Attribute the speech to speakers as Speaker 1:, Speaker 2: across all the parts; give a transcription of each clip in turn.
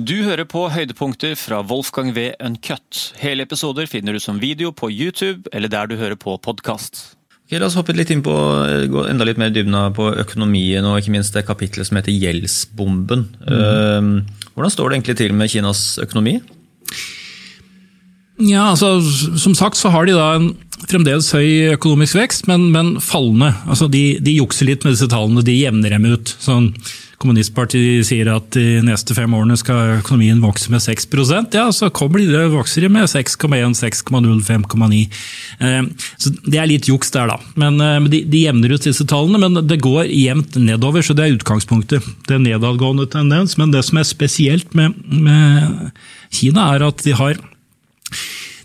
Speaker 1: Du hører på høydepunkter fra Wolfgang V. Uncut. Hele episoder finner du som video på YouTube eller der du hører på podkast.
Speaker 2: Okay, La oss hoppe litt inn på, gå enda litt mer dybden av på økonomien og ikke minst det kapitlet som heter Gjeldsbomben. Eh, Hvordan står det egentlig til med Kinas økonomi?
Speaker 3: Ja, altså, Som sagt så har de da en fremdeles høy økonomisk vekst, men, men fallende. Altså, de, de jukser litt med disse tallene, de jevner dem ut. Sånn, Kommunistpartiet sier at de neste fem årene skal økonomien vokse med 6% ja, så kommer de vokser de med 6,1, 6,0, 5,9. Eh, så Det er litt juks der, da. Men eh, de, de jevner ut disse tallene, men det går jevnt nedover, så det er utgangspunktet. Det er nedadgående tendens, men det som er spesielt med, med Kina, er at de har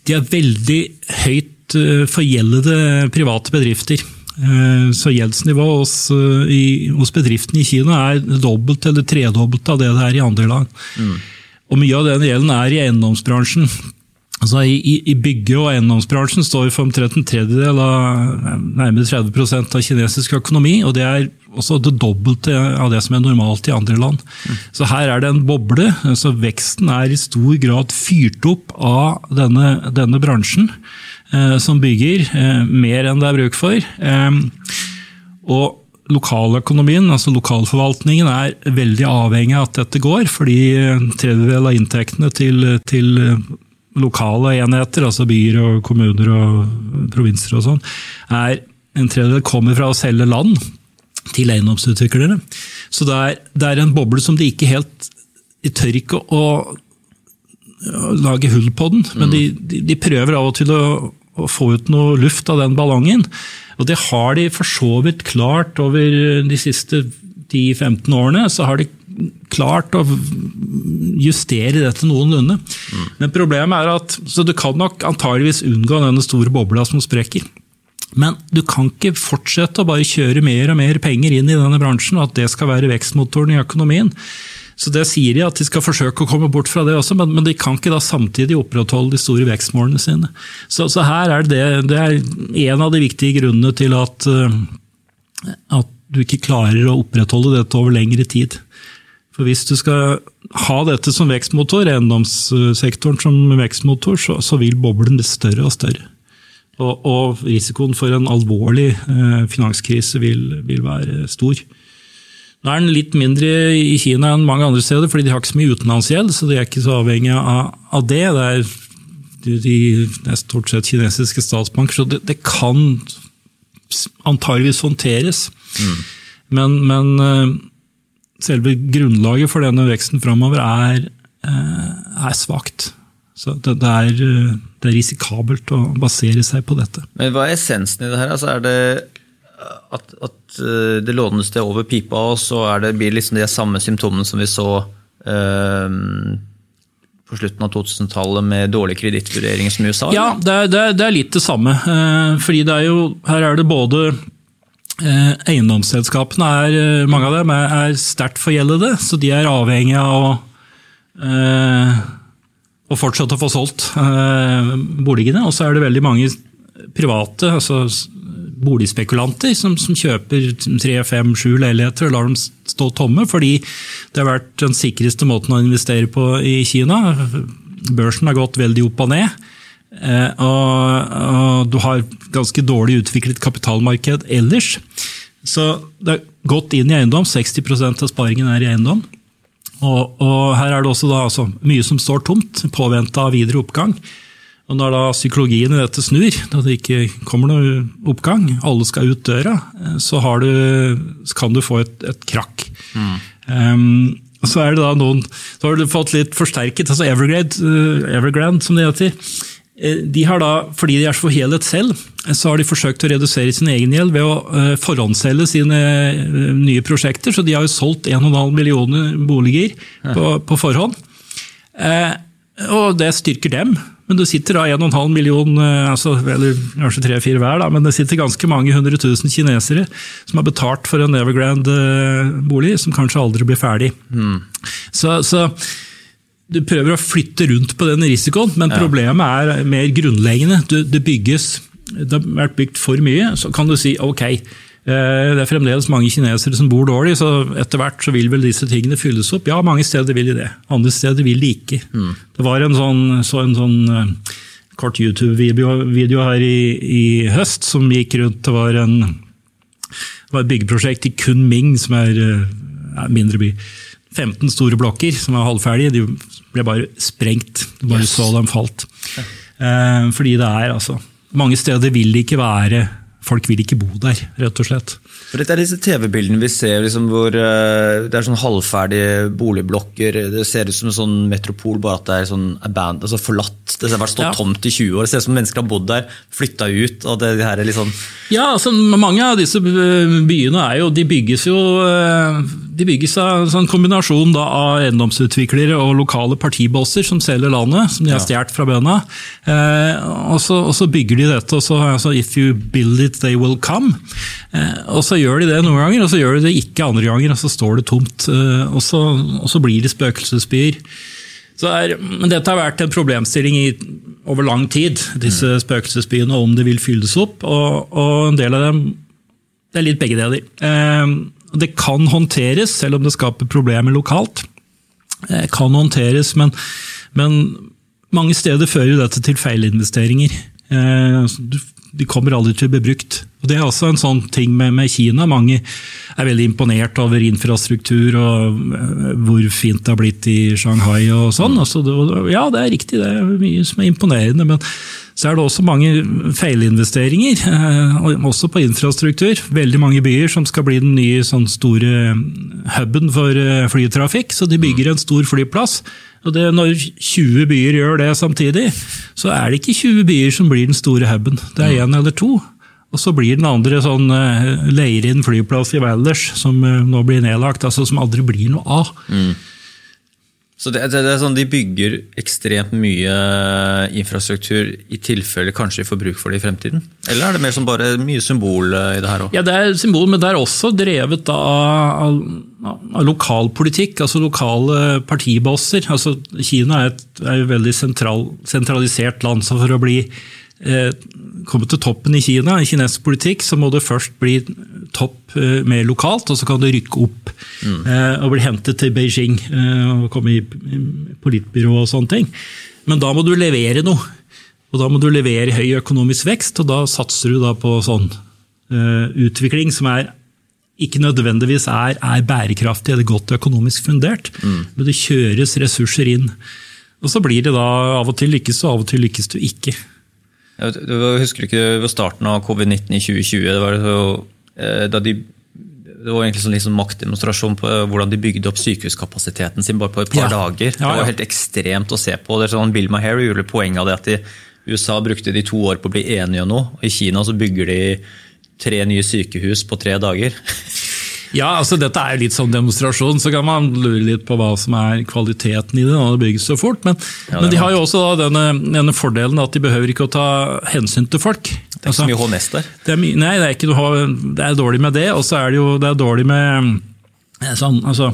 Speaker 3: de er veldig høyt eh, forgjeldede private bedrifter. Eh, Så gjeldsnivået hos, eh, i- hos bedriftene i Kina er dobbelt eller tredobbelt av det det er i andre land. Og mye av den gjelden er i eiendomsbransjen. Altså i, i, bygge- og eiendomsbransjen står for omtrent en tredjedel av nærmere 30% av kinesisk økonomi, og det er også det dobbelte av det som er normalt i andre land. Så her er det en boble. så Veksten er i stor grad fyrt opp av denne, denne bransjen, som bygger eh, mer enn det er bruk for. Eh, og lokaløkonomien, altså lokalforvaltningen, er veldig avhengig av at dette går, fordi en tredjedel av inntektene til, til lokale enheter, altså byer og kommuner og provinser og sånn, er en tredjedel kommer fra å selge land til eiendomsutviklere. Så det er, det er en boble som de ikke helt De tør ikke å lage hull på den, men de, de, de prøver av og til å, å få ut noe luft av den ballongen. Og det har de for så vidt klart over de siste 10-15 årene. så har de klart å justere dette noenlunde. Men problemet er at så du kan nok antageligvis unngå denne store bobla som sprekker. Men du kan ikke fortsette å bare kjøre mer og mer penger inn i denne bransjen, og at det skal være vekstmotoren i økonomien. Så det sier de at de skal forsøke å komme bort fra det også, men, men de kan ikke da samtidig opprettholde de store vekstmålene sine. Så, så her er det, det er en av de viktige grunnene til at, eh, at du ikke klarer å opprettholde dette over lengre tid. For hvis du skal ha dette som vekstmotor, eiendomssektoren som vekstmotor, så, så vil boblen bli større og større. Og, og risikoen for en alvorlig eh, finanskrise vil, vil være stor. Nå er den litt mindre i Kina enn mange andre steder, fordi de har ikke så mye utenlandsgjeld, så de er ikke så avhengig av, det. Det er, de, de er stort sett kinesiske statsbanker, så det, det kan antageligvis håndteres. Men, men eh, selve grunnlaget for denne veksten framover er, eh, er svakt. Så det, det, er, eh, det er risikabelt å basere seg på dette.
Speaker 2: Men hva er essensen i det her? Altså, er det at, at eh, det lånes det over pipa, og så er det, blir det liksom de samme symptomene som vi så eh, på slutten av 2000-tallet med dårlige kredittvurderinger som i USA?
Speaker 3: Ja, det er, det, er, det er litt det samme. Eh, fordi det er jo, her er det både Eiendomsselskapene, er, mange av dem, er, er sterkt forgjeldede, så de er avhengig av å, å fortsette å få solgt boligene. Og så er det veldig mange private, altså boligspekulanter, som, som kjøper tre, fem, sju leiligheter og lar dem stå tomme, fordi det har vært den sikreste måten å investere på i Kina. Børsen har gått veldig opp og ned. Eh, og, og du har ganske dårlig utviklet kapitalmarked ellers. Så det har gått inn i eiendom. 60% av sparingen er i eiendom. Og, og her er det også da, altså, mye som står tomt, påventa av videre oppgang. Og når da psykologien i dette snur, da det ikke kommer noe oppgang, alle skal ut døra, eh, så, har du, kan du få et, et krakk. Um, så er det da noen, så har du fått litt forsterket, altså Evergrande, eh, Evergrande som det heter. eh, De har da, fordi de er så forgjeldet selv, så har de forsøkt å redusere sin egen gjeld ved å forhåndsselge sine nye prosjekter. Så de har jo solgt 1,5 millioner boliger på, på forhånd. Og det styrker dem. Men det sitter da 1,5 million, eh, altså, eller kanskje tre-fire hver, da, men det sitter ganske mange hundre tusen kinesere som har betalt for en Evergrande-bolig, som kanskje aldri blir ferdig. Så, så du prøver å flytte rundt på den risikoen, men problemet er mer grunnleggende. Du, det bygges, det har vært bygd for mye, så kan du si ok, Eh, Det er fremdeles mange kinesere som bor dårlig, så etter hvert så vil vel disse tingene fylles opp. Ja, mange steder vil de det. Andre steder vil de ikke. Det var en sånn, så en sånn eh, kort YouTube-video her i, i høst som gikk rundt. Det var, en, det var et byggeprosjekt i Kunming, som er eh, en mindre by. 15 store blokker som var halvferdige. De ble bare sprengt. Du bare så dem falt. Eh, fordi det er altså Mange steder vil det ikke være Folk vil ikke bo der, rett og slett.
Speaker 2: For dette er disse TV-bildene vi ser liksom hvor eh, det er sånn halvferdige boligblokker. Det ser ut som en sånn metropol, bare at det er sånn aband, altså forlatt. Det har vært stått
Speaker 3: Ja.
Speaker 2: tomt i 20 år. Det ser ut som mennesker har bodd der, flytta ut. og det her er sånn...
Speaker 3: Ja, altså mange av disse eh, byene er jo, de bygges jo eh, de bygges av en sånn kombinasjon da, av eiendomsutviklere og lokale partibosser som selger landet, som de har stjålet fra bøndene. Eh, og, så, og så bygger de dette, og så altså, if you build it, they will come. Eh, og så gjør de det noen ganger, og så gjør de det ikke andre ganger, og så står det tomt. Eh, og, så, og så blir det spøkelsesbyer. Så er, men dette har vært en problemstilling i, over lang tid, disse spøkelsesbyene, om det vil fylles opp. Og, og en del av dem Det er litt begge deler. Eh, det kan håndteres, selv om det skaper problemer lokalt. Eh, kan håndteres, men, men mange steder fører jo dette til feilinvesteringer. Eh, de kommer aldri til å bli brukt. Og Det er også en sånn ting med, med Kina. Mange er veldig imponert over infrastruktur og eh, hvor fint det har blitt i Shanghai og sånn. Altså, ja, det er riktig, det er mye som er imponerende. men så er det også mange feilinvesteringer, eh, også på infrastruktur. Veldig mange byer som skal bli den nye sånn store huben for eh, flytrafikk, så de bygger en stor flyplass. Og det, Når 20 byer gjør det samtidig, så er det ikke 20 byer som blir den store huben. Det er én eller to. Og så blir den andre sånn eh, Leirin flyplass i Valdres, som eh, nå blir nedlagt, altså som aldri blir noe av.
Speaker 2: Så det, det, det er sånn De bygger ekstremt mye infrastruktur i tilfelle kanskje vi får bruk for det i fremtiden? Eller er det mer som bare mye symbol eh, i det her òg?
Speaker 3: Ja, det er symbol, men det er også drevet av, av, av lokalpolitikk, altså lokale partibosser. Altså, Kina er et, er et veldig sentral, sentralisert land, så for å bli eh, komme til toppen i Kina, i kinesisk politikk, så må du først bli topp eh, mer lokalt, og så kan du rykke opp mm. og bli hentet til Beijing eh, og komme i, politbyrå og sånne ting. Men da må du levere noe. Og da må du levere høy økonomisk vekst, og da satser du da på sånn eh, utvikling som er ikke nødvendigvis er, er bærekraftig eller godt økonomisk fundert, men det kjøres ressurser inn. Og så blir det da av og til lykkes du, av og til lykkes du ikke.
Speaker 2: Jeg Husker ikke ved starten av covid-19 i 2020? Det var, så, eh, de, det var egentlig sånn liksom maktdemonstrasjon på eh, hvordan de bygde opp sykehuskapasiteten sin bare på et par
Speaker 3: Ja.
Speaker 2: dager.
Speaker 3: Ja,
Speaker 2: Det var helt ekstremt å se på. Det er sånn, Bill Maher gjorde poenget av det at de, USA brukte de to år på å bli enige om noe. og I Kina så bygger de tre nye sykehus på tre dager.
Speaker 3: Ja, altså dette er jo litt sånn demonstrasjon, så kan man lure litt på hva som er kvaliteten i det når det bygges så fort. Men,
Speaker 2: Ja,
Speaker 3: men de har jo også da denne, denne fordelen at de behøver ikke å ta hensyn til folk.
Speaker 2: Det er ikke så mye HMS der.
Speaker 3: Det er, nei, det er, ikke det er dårlig med det, og så er det jo det er dårlig med eh, sånn, altså,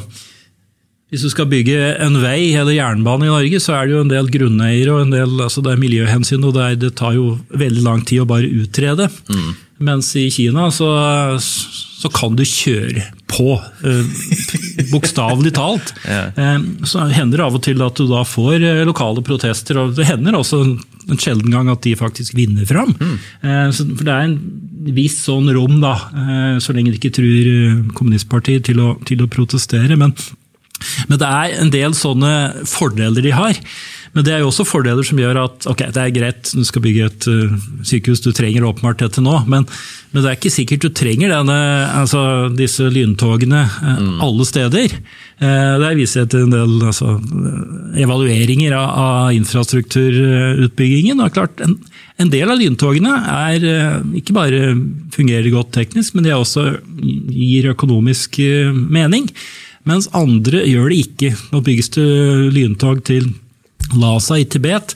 Speaker 3: Hvis du skal bygge en vei eller jernbane i Norge, så er det jo en del grunneiere og en del, altså det er miljøhensyn, og det, er, det tar jo veldig lang tid å bare utrede. Mens i Kina så, så kan du kjøre på, eh, bokstavelig talt.
Speaker 2: Ja.
Speaker 3: Eh, Så hender det av og til at du da får eh, lokale protester, og det hender også en sjelden gang at de faktisk vinner fram. Eh, så- For det er en viss sånn rom, da, så lenge de ikke truer kommunistpartiet til å, til å protestere. Men, men det er en del sånne fordeler de har. Men det er jo også fordeler som gjør at ok, det er greit, du skal bygge et uh, sykehus, du trenger åpenbart dette nå, men, men det er ikke sikkert du trenger denne, altså, disse lyntogene eh, alle steder. Uh, der viser jeg til en del altså, evalueringer av, av infrastrukturutbyggingen. og klart, en, en del av lyntogene er ikke bare fungerer godt teknisk, men de også gir økonomisk mening. Mens andre gjør det ikke. Nå bygges det lyntog til Lhasa i Tibet.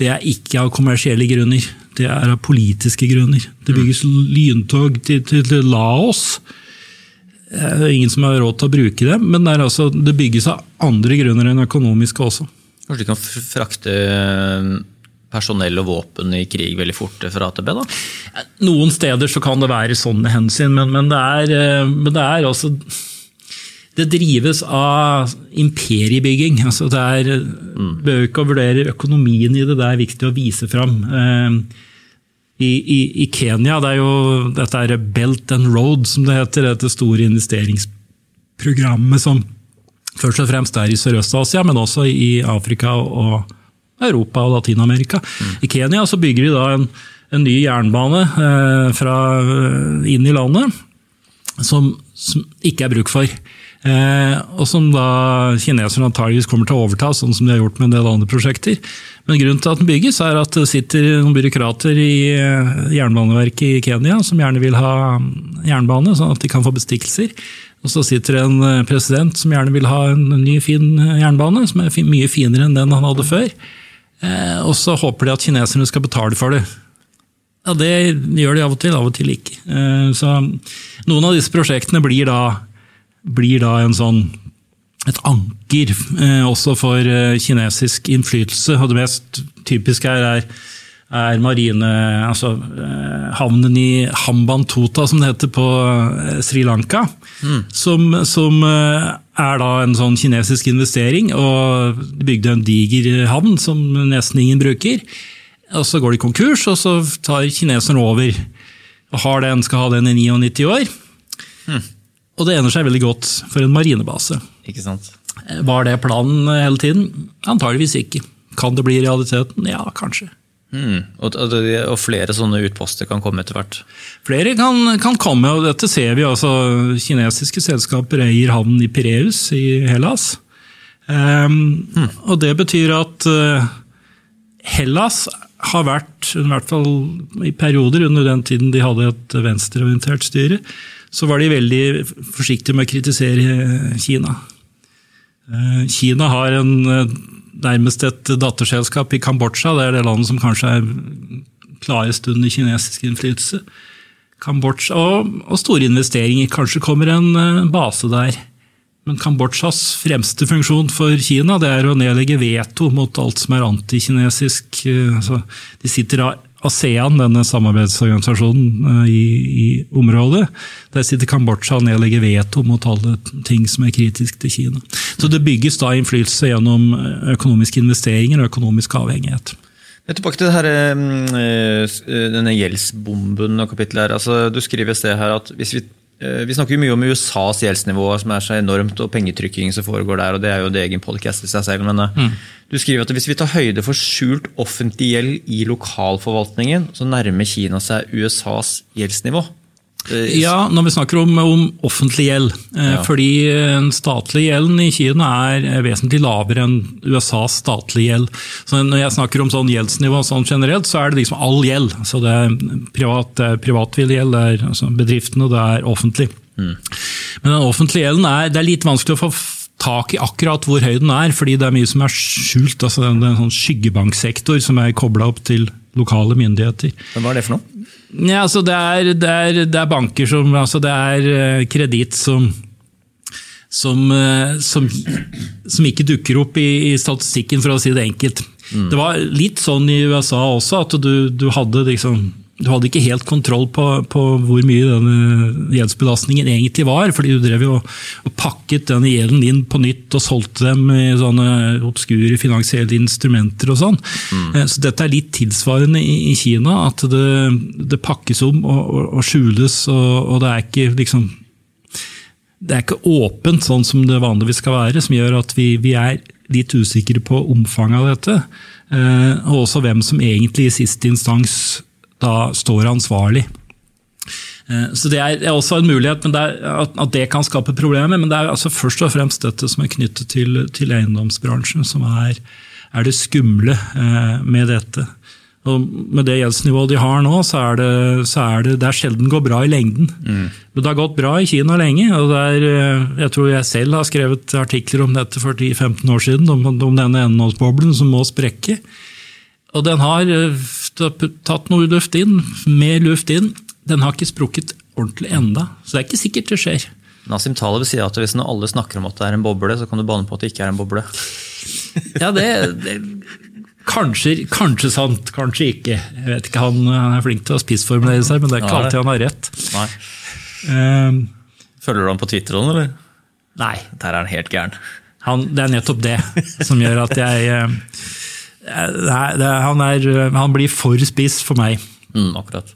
Speaker 3: Det er ikke av kommersielle grunner, det er av politiske grunner. Det bygges lyntog til, til, til Laos. Er ingen som har råd til å bruke det, men det, er altså, det bygges av andre grunner enn økonomiske også.
Speaker 2: Kanskje de kan frakte eh, personell og våpen i krig veldig fort fra AtB? da?
Speaker 3: Noen steder så kan det være sånne hensyn, men, men, det, er, eh, men det er altså det drives av imperiebygging. Altså det er, mm. Bør ikke å vurdere økonomien i det, det er viktig å vise fram. Eh, I, i, i Kenya, det er jo dette er Belt and Road, som det heter, dette store investeringsprogrammet som først og fremst er i Sørøst-Asia, men også i Afrika og Europa og Latin-Amerika. Mm. I Kenya så bygger de da en, en ny jernbane eh, fra, eh, inn i landet som, som, ikke er bruk for. Eh, og som da kineserne antageligvis kommer til å overta, sånn som de har gjort med en del andre prosjekter. Men grunnen til at den bygges, er at det sitter noen byråkrater i eh, Jernbaneverket i Kenya som gjerne vil ha jernbane, sånn at de kan få bestikkelser. Og så sitter det en eh, president som gjerne vil ha en ny, fin jernbane, som er mye finere enn den han hadde før. Eh, og så håper de at kineserne skal betale for det. Ja, Det gjør de av og til, av og til ikke. Eh, så noen av disse prosjektene blir da, blir da en sånn et anker eh, også for kinesisk innflytelse. Og det mest typiske her er, er marine altså havnen i Hambantota, som det heter på Sri Lanka. Mm. Som, som er da en sånn kinesisk investering, og de bygde en diger havn som nesten ingen bruker. Og Så går de konkurs, og så tar kineserne over. og har den, Skal ha den i 99 år. Hmm. Og det ener seg veldig godt for en marinebase.
Speaker 2: Ikke sant?
Speaker 3: Var det planen hele tiden? Antageligvis ikke. Kan det bli realiteten? Ja, kanskje.
Speaker 2: Mm. Og, og, flere sånne utposter kan komme etter hvert?
Speaker 3: Flere kan, kan, komme, og dette ser vi. altså Kinesiske selskaper eier havnen i Pireus i Hellas. Um, mm. Og det betyr at uh, Hellas har vært, i hvert fall i perioder under den tiden de hadde et venstreorientert styre, så var de veldig forsiktige med å kritisere Kina. Uh, Kina har en uh, nærmest et datterselskap i Kambodsja. Det er det landet som kanskje er klarest under kinesisk innflytelse. Kambodsja, og, og, store investeringer. Kanskje kommer en uh, base der. Men Kambodsjas fremste funksjon for Kina det er å nedlegge veto mot alt som er antikinesisk. Uh, altså, de sitter av ASEAN, denne samarbeidsorganisasjonen eh, i, i, området, der sitter Kambodsja og nedlegger veto mot alle ting som er kritisk til Kina. Så det bygges da innflytelse gjennom eh, økonomiske investeringer og økonomisk avhengighet.
Speaker 2: Tilbake til eh, denne gjeldsbomben og kapittelet her. Altså, du skriver et sted her at hvis vi Eh, vi snakker jo mye om USAs gjeldsnivå, som er så enormt, og pengetrykking som foregår der. og Det er jo det egen podcast i seg selv. Men eh, mm. du skriver at hvis vi tar høyde for skjult offentlig gjeld i lokalforvaltningen, så nærmer Kina seg USAs gjeldsnivå.
Speaker 3: Eh, ja, når vi snakker om, om offentlig gjeld. Ja. Fordi den statlige gjelden i Kina er vesentlig lavere enn USAs statlige gjeld. Så når jeg snakker om sånn gjeldsnivå sånn generelt, så er det liksom all gjeld. Så det er privat, privatvillig gjeld, det er altså bedriftene, det er offentlig. Mm. Men den offentlige gjelden er, det er litt vanskelig å få tak i akkurat hvor høy den er, fordi det er mye som er skjult. altså Det er en sånn skyggebanksektor som er kobla opp til lokale myndigheter.
Speaker 2: Men Hva er det for noe?
Speaker 3: Ja, altså det, er, det, er, det er banker som altså Det er eh, kreditt som, som, eh, som, som, ikke dukker opp i, i, statistikken, for å si det enkelt. Mm. Det var litt sånn i USA også, at du, du hadde liksom du hadde ikke helt kontroll på, på, hvor mye denne gjeldsbelastningen egentlig var. fordi du drev jo og pakket denne gjelden inn på nytt og solgte dem i sånne obskure finansielle instrumenter og sånn. Mm. Eh, så dette er litt tilsvarende i, i Kina. At det, det, pakkes om og, og, og skjules, og, og, det er ikke liksom det er ikke åpent, sånn som det vanligvis skal være, som gjør at vi, vi er litt usikre på omfanget av dette. Eh, og også hvem som egentlig i siste instans da står ansvarlig. Eh, så Det er også en mulighet er, at det kan skape problemer, men det er altså først og fremst dette som er knyttet til, til eiendomsbransjen som er, er, det skumle eh, med dette. Og Med det gjeldsnivået de har nå, så er det, så er det, det er sjelden går bra i lengden. Mm. Men det har gått bra i Kina lenge. og eh, Jeg tror jeg selv har skrevet artikler om dette for 10-15 år siden, om, om denne eiendomsboblen som må sprekke. Og den har eh, tatt noe luft inn, mer luft inn. Den har ikke sprukket ordentlig enda, så det er ikke sikkert det skjer.
Speaker 2: Nasim Taleb sier at hvis alle snakker om at det er en boble, så kan du bane på at det ikke er en boble.
Speaker 3: ja, det, det, Kanskje, kanskje sant, kanskje ikke. Jeg vet ikke, Han, han er flink til å spissformulere seg, men det er ikke
Speaker 2: Ja,
Speaker 3: alltid han har rett.
Speaker 2: Nei.
Speaker 3: Um,
Speaker 2: Følger du ham på Twitter, eller?
Speaker 3: nei,
Speaker 2: Der er han helt gæren.
Speaker 3: han, det er nettopp det som gjør at jeg eh, det er, det er, han, er, han blir for spiss for meg.
Speaker 2: Mm, akkurat.